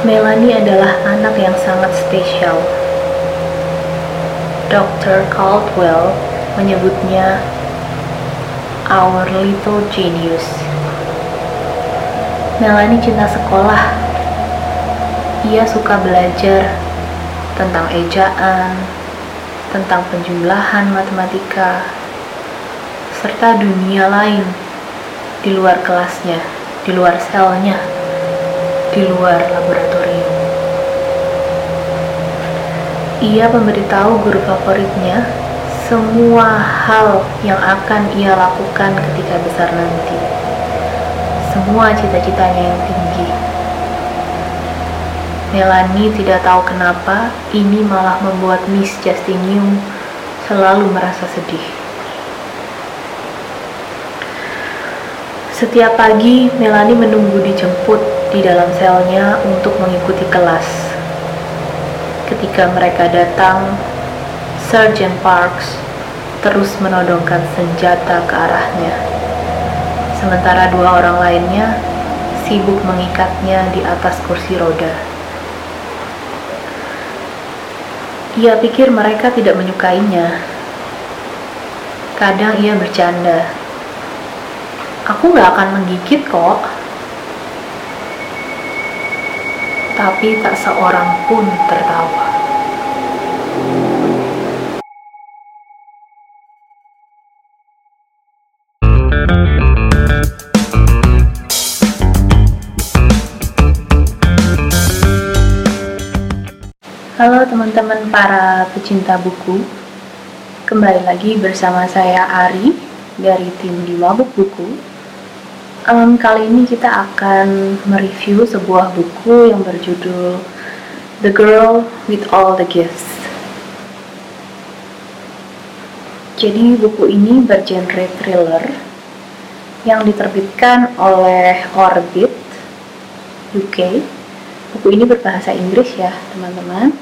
Melanie adalah anak yang sangat spesial. Dr. Caldwell menyebutnya our little genius. Melanie cinta sekolah. Ia suka belajar tentang ejaan, tentang penjumlahan matematika, serta dunia lain di luar kelasnya, di luar selnya, di luar laboratorium. Ia memberitahu guru favoritnya semua hal yang akan ia lakukan ketika besar nanti. Semua cita-citanya yang tinggi. Melanie tidak tahu kenapa ini malah membuat Miss Justinium selalu merasa sedih. Setiap pagi, Melanie menunggu dijemput di dalam selnya untuk mengikuti kelas ketika mereka datang, Sergeant Parks terus menodongkan senjata ke arahnya. Sementara dua orang lainnya sibuk mengikatnya di atas kursi roda. Ia pikir mereka tidak menyukainya. Kadang ia bercanda. Aku gak akan menggigit kok. tapi tak seorang pun tertawa. Halo teman-teman para pecinta buku Kembali lagi bersama saya Ari dari tim di Mabuk Buku um, kali ini kita akan mereview sebuah buku yang berjudul The Girl with All the Gifts. Jadi buku ini bergenre thriller yang diterbitkan oleh Orbit UK. Buku ini berbahasa Inggris ya teman-teman,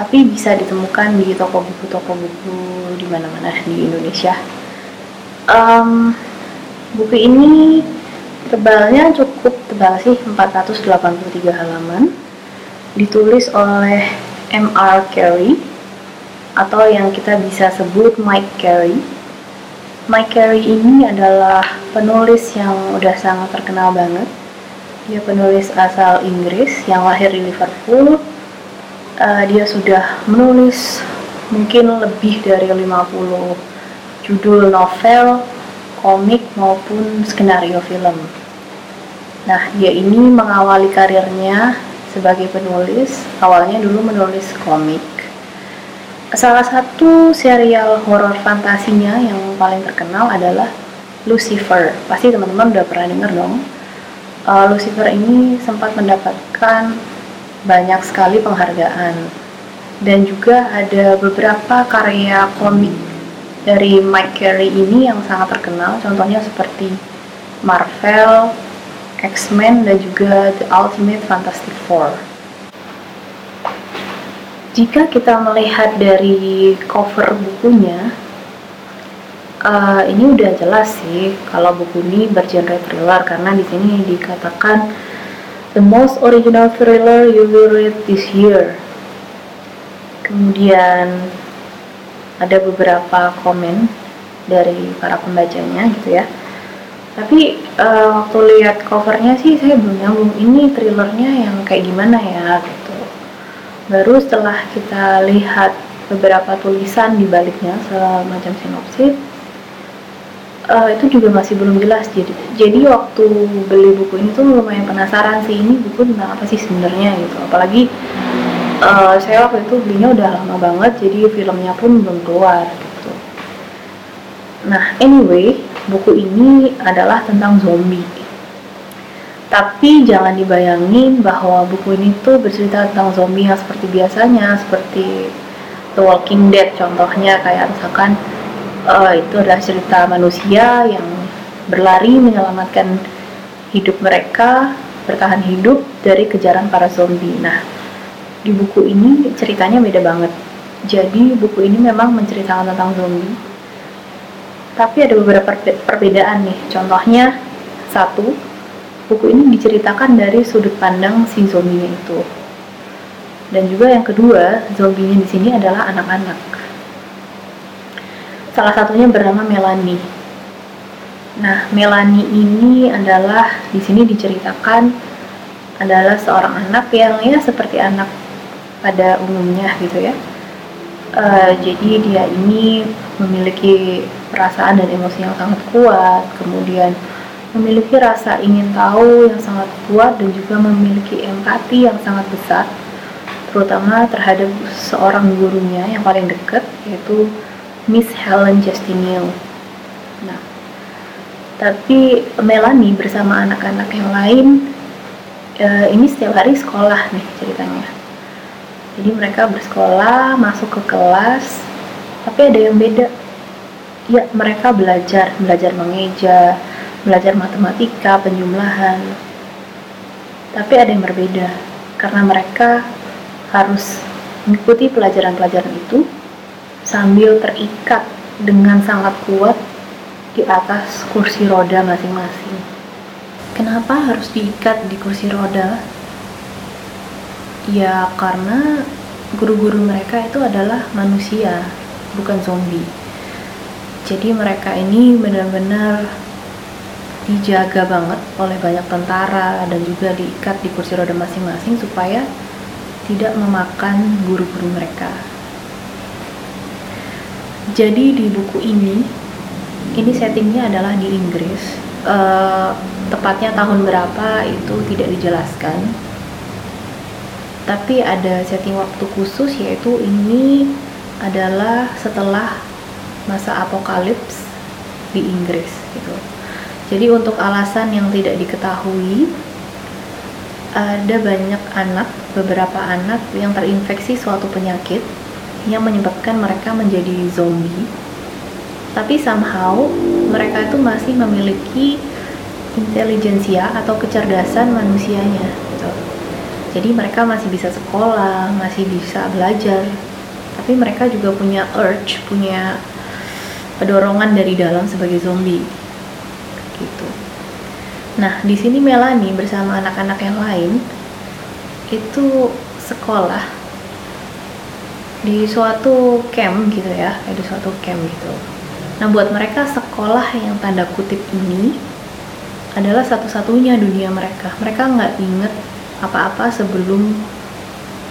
tapi bisa ditemukan di toko buku-toko buku di mana-mana di Indonesia. Um, buku ini tebalnya cukup tebal sih 483 halaman. Ditulis oleh M.R. Carey atau yang kita bisa sebut Mike Carey. Mike Carey ini adalah penulis yang udah sangat terkenal banget. Dia penulis asal Inggris yang lahir di Liverpool. Uh, dia sudah menulis mungkin lebih dari 50 judul novel komik maupun skenario film. Nah, dia ini mengawali karirnya sebagai penulis. Awalnya dulu menulis komik. Salah satu serial horor fantasinya yang paling terkenal adalah Lucifer. Pasti teman-teman udah pernah dengar dong. Uh, Lucifer ini sempat mendapatkan banyak sekali penghargaan dan juga ada beberapa karya komik dari Mike Carey ini yang sangat terkenal contohnya seperti Marvel, X-Men dan juga The Ultimate Fantastic Four. Jika kita melihat dari cover bukunya, uh, ini udah jelas sih kalau buku ini bergenre thriller karena di sini dikatakan the most original thriller you will read this year. Kemudian ada beberapa komen dari para pembacanya gitu ya. Tapi uh, waktu lihat covernya sih saya belum nyambung ini thrillernya yang kayak gimana ya gitu. Baru setelah kita lihat beberapa tulisan di baliknya semacam sinopsis uh, itu juga masih belum jelas. Jadi jadi waktu beli buku ini tuh lumayan penasaran sih ini buku tentang apa sih sebenarnya gitu. Apalagi uh, saya waktu itu belinya udah lama banget jadi filmnya pun belum keluar gitu. Nah anyway buku ini adalah tentang zombie. Tapi jangan dibayangin bahwa buku ini tuh bercerita tentang zombie yang seperti biasanya seperti The Walking Dead contohnya kayak misalkan uh, itu adalah cerita manusia yang berlari menyelamatkan hidup mereka bertahan hidup dari kejaran para zombie. Nah di buku ini ceritanya beda banget. Jadi buku ini memang menceritakan tentang zombie. Tapi ada beberapa perbedaan nih. Contohnya satu, buku ini diceritakan dari sudut pandang si zombinya itu. Dan juga yang kedua, zombinya di sini adalah anak-anak. Salah satunya bernama Melanie. Nah, Melanie ini adalah di sini diceritakan adalah seorang anak yang ya seperti anak pada umumnya gitu ya. Uh, jadi dia ini memiliki perasaan dan emosi yang sangat kuat, kemudian memiliki rasa ingin tahu yang sangat kuat dan juga memiliki empati yang sangat besar terutama terhadap seorang gurunya yang paling dekat yaitu Miss Helen Justinian. Nah, tapi Melanie bersama anak-anak yang lain uh, ini setiap hari sekolah nih ceritanya. Jadi mereka bersekolah, masuk ke kelas, tapi ada yang beda. Ya, mereka belajar, belajar mengeja, belajar matematika, penjumlahan. Tapi ada yang berbeda, karena mereka harus mengikuti pelajaran-pelajaran itu sambil terikat dengan sangat kuat di atas kursi roda masing-masing. Kenapa harus diikat di kursi roda? Ya karena guru-guru mereka itu adalah manusia, bukan zombie. Jadi mereka ini benar-benar dijaga banget oleh banyak tentara dan juga diikat di kursi roda masing-masing supaya tidak memakan guru-guru mereka. Jadi di buku ini, ini settingnya adalah di Inggris. Uh, tepatnya tahun berapa itu tidak dijelaskan. Tapi ada setting waktu khusus yaitu ini adalah setelah masa apokalips di Inggris gitu. Jadi untuk alasan yang tidak diketahui, ada banyak anak, beberapa anak yang terinfeksi suatu penyakit yang menyebabkan mereka menjadi zombie. Tapi somehow mereka itu masih memiliki intelijensia atau kecerdasan manusianya. Jadi mereka masih bisa sekolah, masih bisa belajar, tapi mereka juga punya urge, punya dorongan dari dalam sebagai zombie gitu. Nah, di sini Melanie bersama anak-anak yang lain itu sekolah di suatu camp gitu ya, di suatu camp gitu. Nah, buat mereka sekolah yang tanda kutip ini adalah satu-satunya dunia mereka. Mereka nggak inget apa-apa sebelum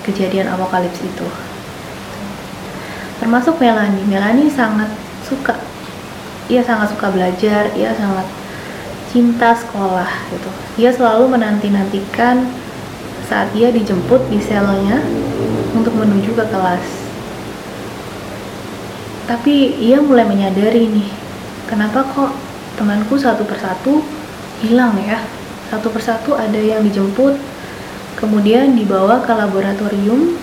kejadian apokalips itu. Termasuk Melanie. Melanie sangat suka, ia sangat suka belajar, ia sangat cinta sekolah gitu. Ia selalu menanti-nantikan saat ia dijemput di selnya untuk menuju ke kelas. Tapi ia mulai menyadari nih, kenapa kok temanku satu persatu hilang ya? Satu persatu ada yang dijemput, kemudian dibawa ke laboratorium,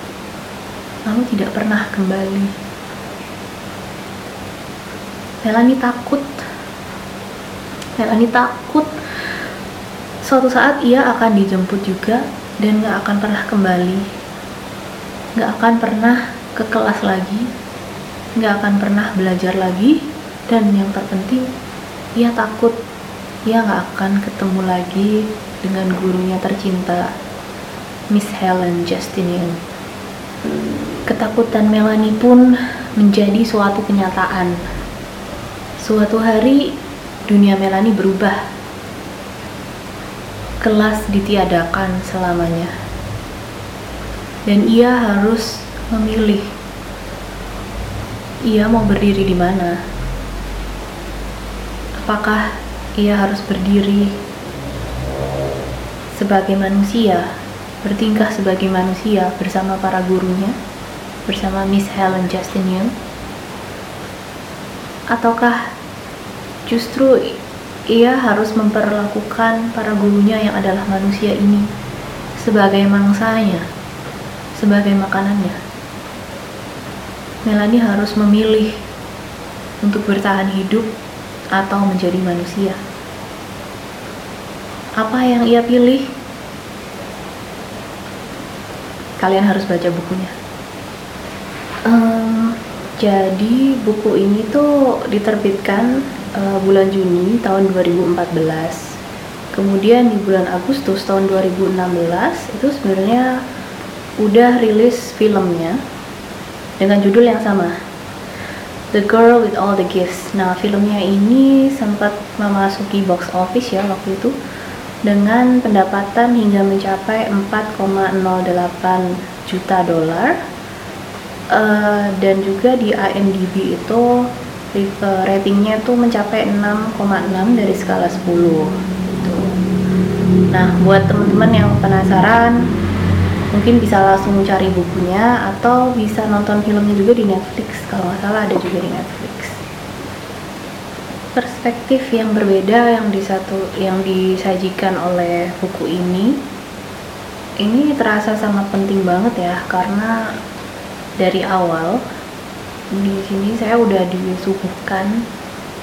lalu tidak pernah kembali. Melanie takut. Melanie takut. Suatu saat ia akan dijemput juga dan gak akan pernah kembali. Gak akan pernah ke kelas lagi. Gak akan pernah belajar lagi. Dan yang terpenting ia takut. Ia gak akan ketemu lagi dengan gurunya tercinta Miss Helen Justinian ketakutan Melanie pun menjadi suatu kenyataan suatu hari dunia Melani berubah. Kelas ditiadakan selamanya. Dan ia harus memilih ia mau berdiri di mana. Apakah ia harus berdiri sebagai manusia, bertingkah sebagai manusia bersama para gurunya, bersama Miss Helen Justinian, ataukah Justru ia harus memperlakukan para gurunya yang adalah manusia ini sebagai mangsanya, sebagai makanannya. Melanie harus memilih untuk bertahan hidup atau menjadi manusia. Apa yang ia pilih? Kalian harus baca bukunya. Um, jadi buku ini tuh diterbitkan uh, bulan Juni tahun 2014 kemudian di bulan Agustus tahun 2016 itu sebenarnya udah rilis filmnya dengan judul yang sama The Girl with All the Gifts. Nah filmnya ini sempat memasuki box office ya waktu itu dengan pendapatan hingga mencapai 4,08 juta dolar uh, dan juga di IMDb itu uh, ratingnya tuh mencapai 6,6 dari skala 10 gitu. Nah buat teman-teman yang penasaran mungkin bisa langsung cari bukunya atau bisa nonton filmnya juga di Netflix kalau nggak salah ada juga di Netflix perspektif yang berbeda yang di satu yang disajikan oleh buku ini ini terasa sangat penting banget ya karena dari awal di sini saya udah disuguhkan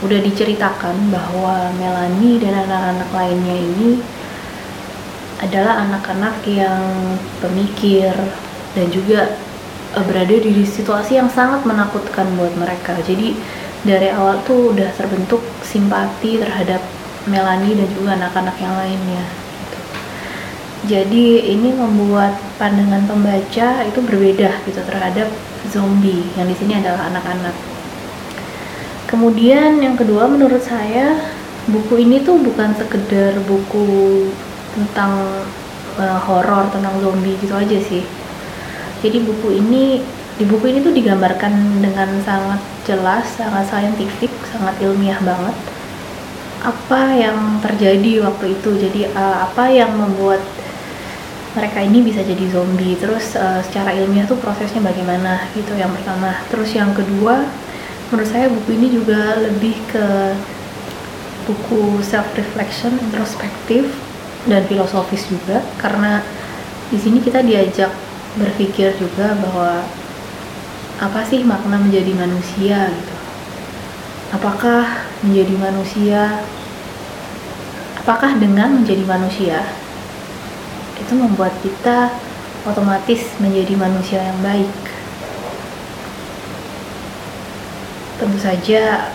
udah diceritakan bahwa Melanie dan anak-anak lainnya ini adalah anak-anak yang pemikir dan juga uh, berada di situasi yang sangat menakutkan buat mereka. Jadi dari awal tuh udah terbentuk simpati terhadap Melanie dan juga anak-anak yang lainnya. Gitu. Jadi ini membuat pandangan pembaca itu berbeda gitu terhadap zombie yang di sini adalah anak-anak. Kemudian yang kedua menurut saya buku ini tuh bukan sekedar buku tentang uh, horor tentang zombie gitu aja sih jadi buku ini di buku ini tuh digambarkan dengan sangat jelas sangat saintifik sangat ilmiah banget. Apa yang terjadi waktu itu? Jadi uh, apa yang membuat mereka ini bisa jadi zombie? Terus uh, secara ilmiah tuh prosesnya bagaimana gitu yang pertama? Terus yang kedua menurut saya buku ini juga lebih ke buku self reflection introspektif dan filosofis juga. Karena di sini kita diajak berpikir juga bahwa apa sih makna menjadi manusia gitu. Apakah menjadi manusia apakah dengan menjadi manusia itu membuat kita otomatis menjadi manusia yang baik. Tentu saja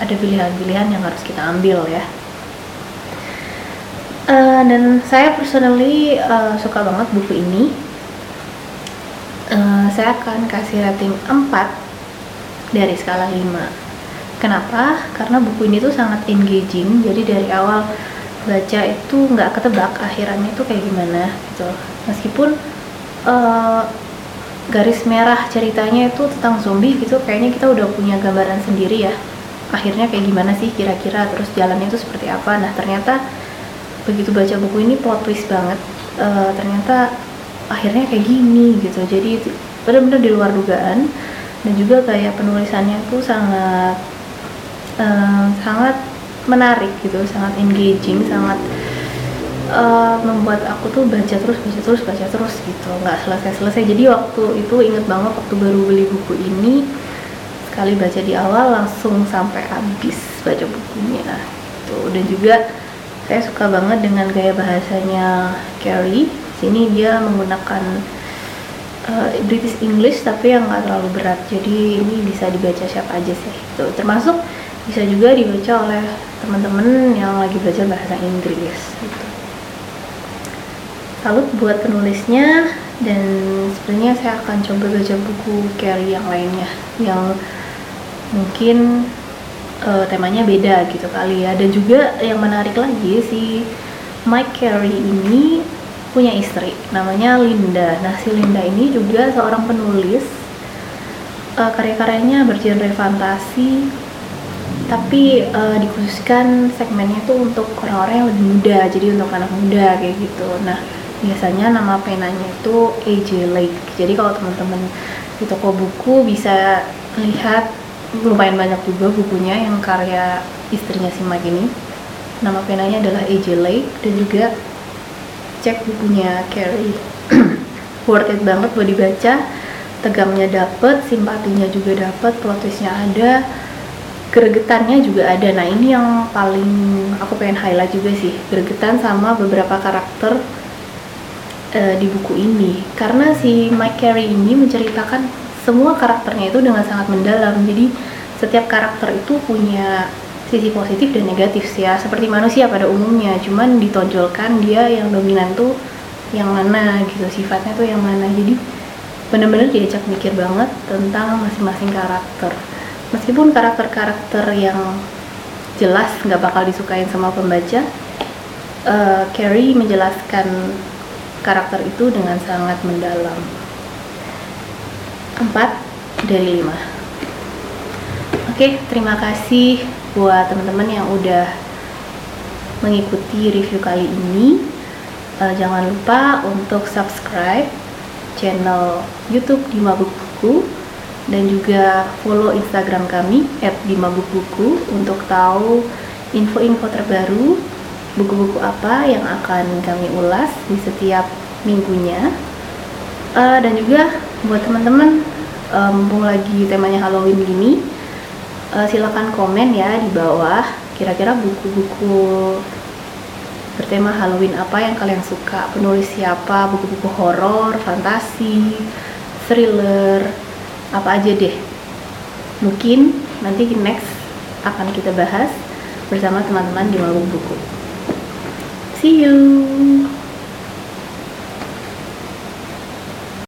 ada pilihan-pilihan yang harus kita ambil ya uh, dan saya personally uh, suka banget buku ini saya akan kasih rating 4 dari skala 5 kenapa? karena buku ini tuh sangat engaging. Jadi dari awal baca itu nggak ketebak akhirannya itu kayak gimana gitu. Meskipun uh, garis merah ceritanya itu tentang zombie gitu kayaknya kita udah punya gambaran sendiri ya. Akhirnya kayak gimana sih kira-kira? Terus jalannya itu seperti apa? Nah ternyata begitu baca buku ini plot twist banget. Uh, ternyata akhirnya kayak gini gitu. Jadi benar-benar di luar dugaan. Dan juga kayak penulisannya tuh sangat uh, sangat menarik gitu sangat engaging sangat uh, membuat aku tuh baca terus baca terus baca terus gitu. Nggak selesai selesai jadi waktu itu inget banget waktu baru beli buku ini sekali baca di awal langsung sampai habis baca bukunya gitu. Dan juga saya suka banget dengan gaya bahasanya Carrie sini dia menggunakan uh, British English tapi yang nggak terlalu berat. Jadi ini bisa dibaca siapa aja sih itu termasuk bisa juga dibaca oleh teman-teman yang lagi belajar bahasa Inggris gitu. salut buat penulisnya dan sebenarnya saya akan coba baca buku Carrie yang lainnya yang mungkin uh, temanya beda gitu kali ya. Dan juga yang menarik lagi si Mike Carey ini punya istri namanya Linda. Nah si Linda ini juga seorang penulis uh, karya-karyanya bergenre fantasi tapi uh, dikhususkan segmennya tuh untuk orang-orang yang lebih muda jadi untuk anak muda kayak gitu. Nah biasanya nama penanya itu AJ Lake. Jadi kalau teman-teman di toko buku bisa lihat lumayan banyak juga bukunya yang karya istrinya si Mike ini. Nama penanya adalah AJ Lake dan juga cek bukunya Carrie. Worth it banget buat dibaca. Tegangnya dapet, simpatinya juga dapet, plot twistnya ada gregetannya juga ada. Nah ini yang paling aku pengen highlight juga sih gregetan sama beberapa karakter uh, di buku ini. Karena si Mike Carey ini menceritakan semua karakternya itu dengan sangat mendalam. Jadi setiap karakter itu punya sisi positif dan negatif sih ya. Seperti manusia pada umumnya cuman ditonjolkan dia yang dominan tuh yang mana gitu sifatnya tuh yang mana. Jadi bener-bener diajak mikir banget tentang masing-masing karakter. Meskipun karakter-karakter yang jelas nggak bakal disukain sama pembaca uh, Carrie menjelaskan karakter itu dengan sangat mendalam. 4 dari 5 oke terima kasih buat teman-teman yang udah mengikuti review kali ini uh, jangan lupa untuk subscribe channel YouTube di Mabuk Buku dan juga follow Instagram kami @dimabukbuku untuk tahu info-info terbaru buku-buku apa yang akan kami ulas di setiap minggunya. Uh, dan juga buat teman-teman uh, mumpung lagi temanya Halloween gini uh, silakan komen ya di bawah kira-kira buku-buku bertema Halloween apa yang kalian suka penulis siapa buku-buku horor fantasi thriller apa aja deh. Mungkin nanti next akan kita bahas bersama teman-teman di Mabuk Buku. See you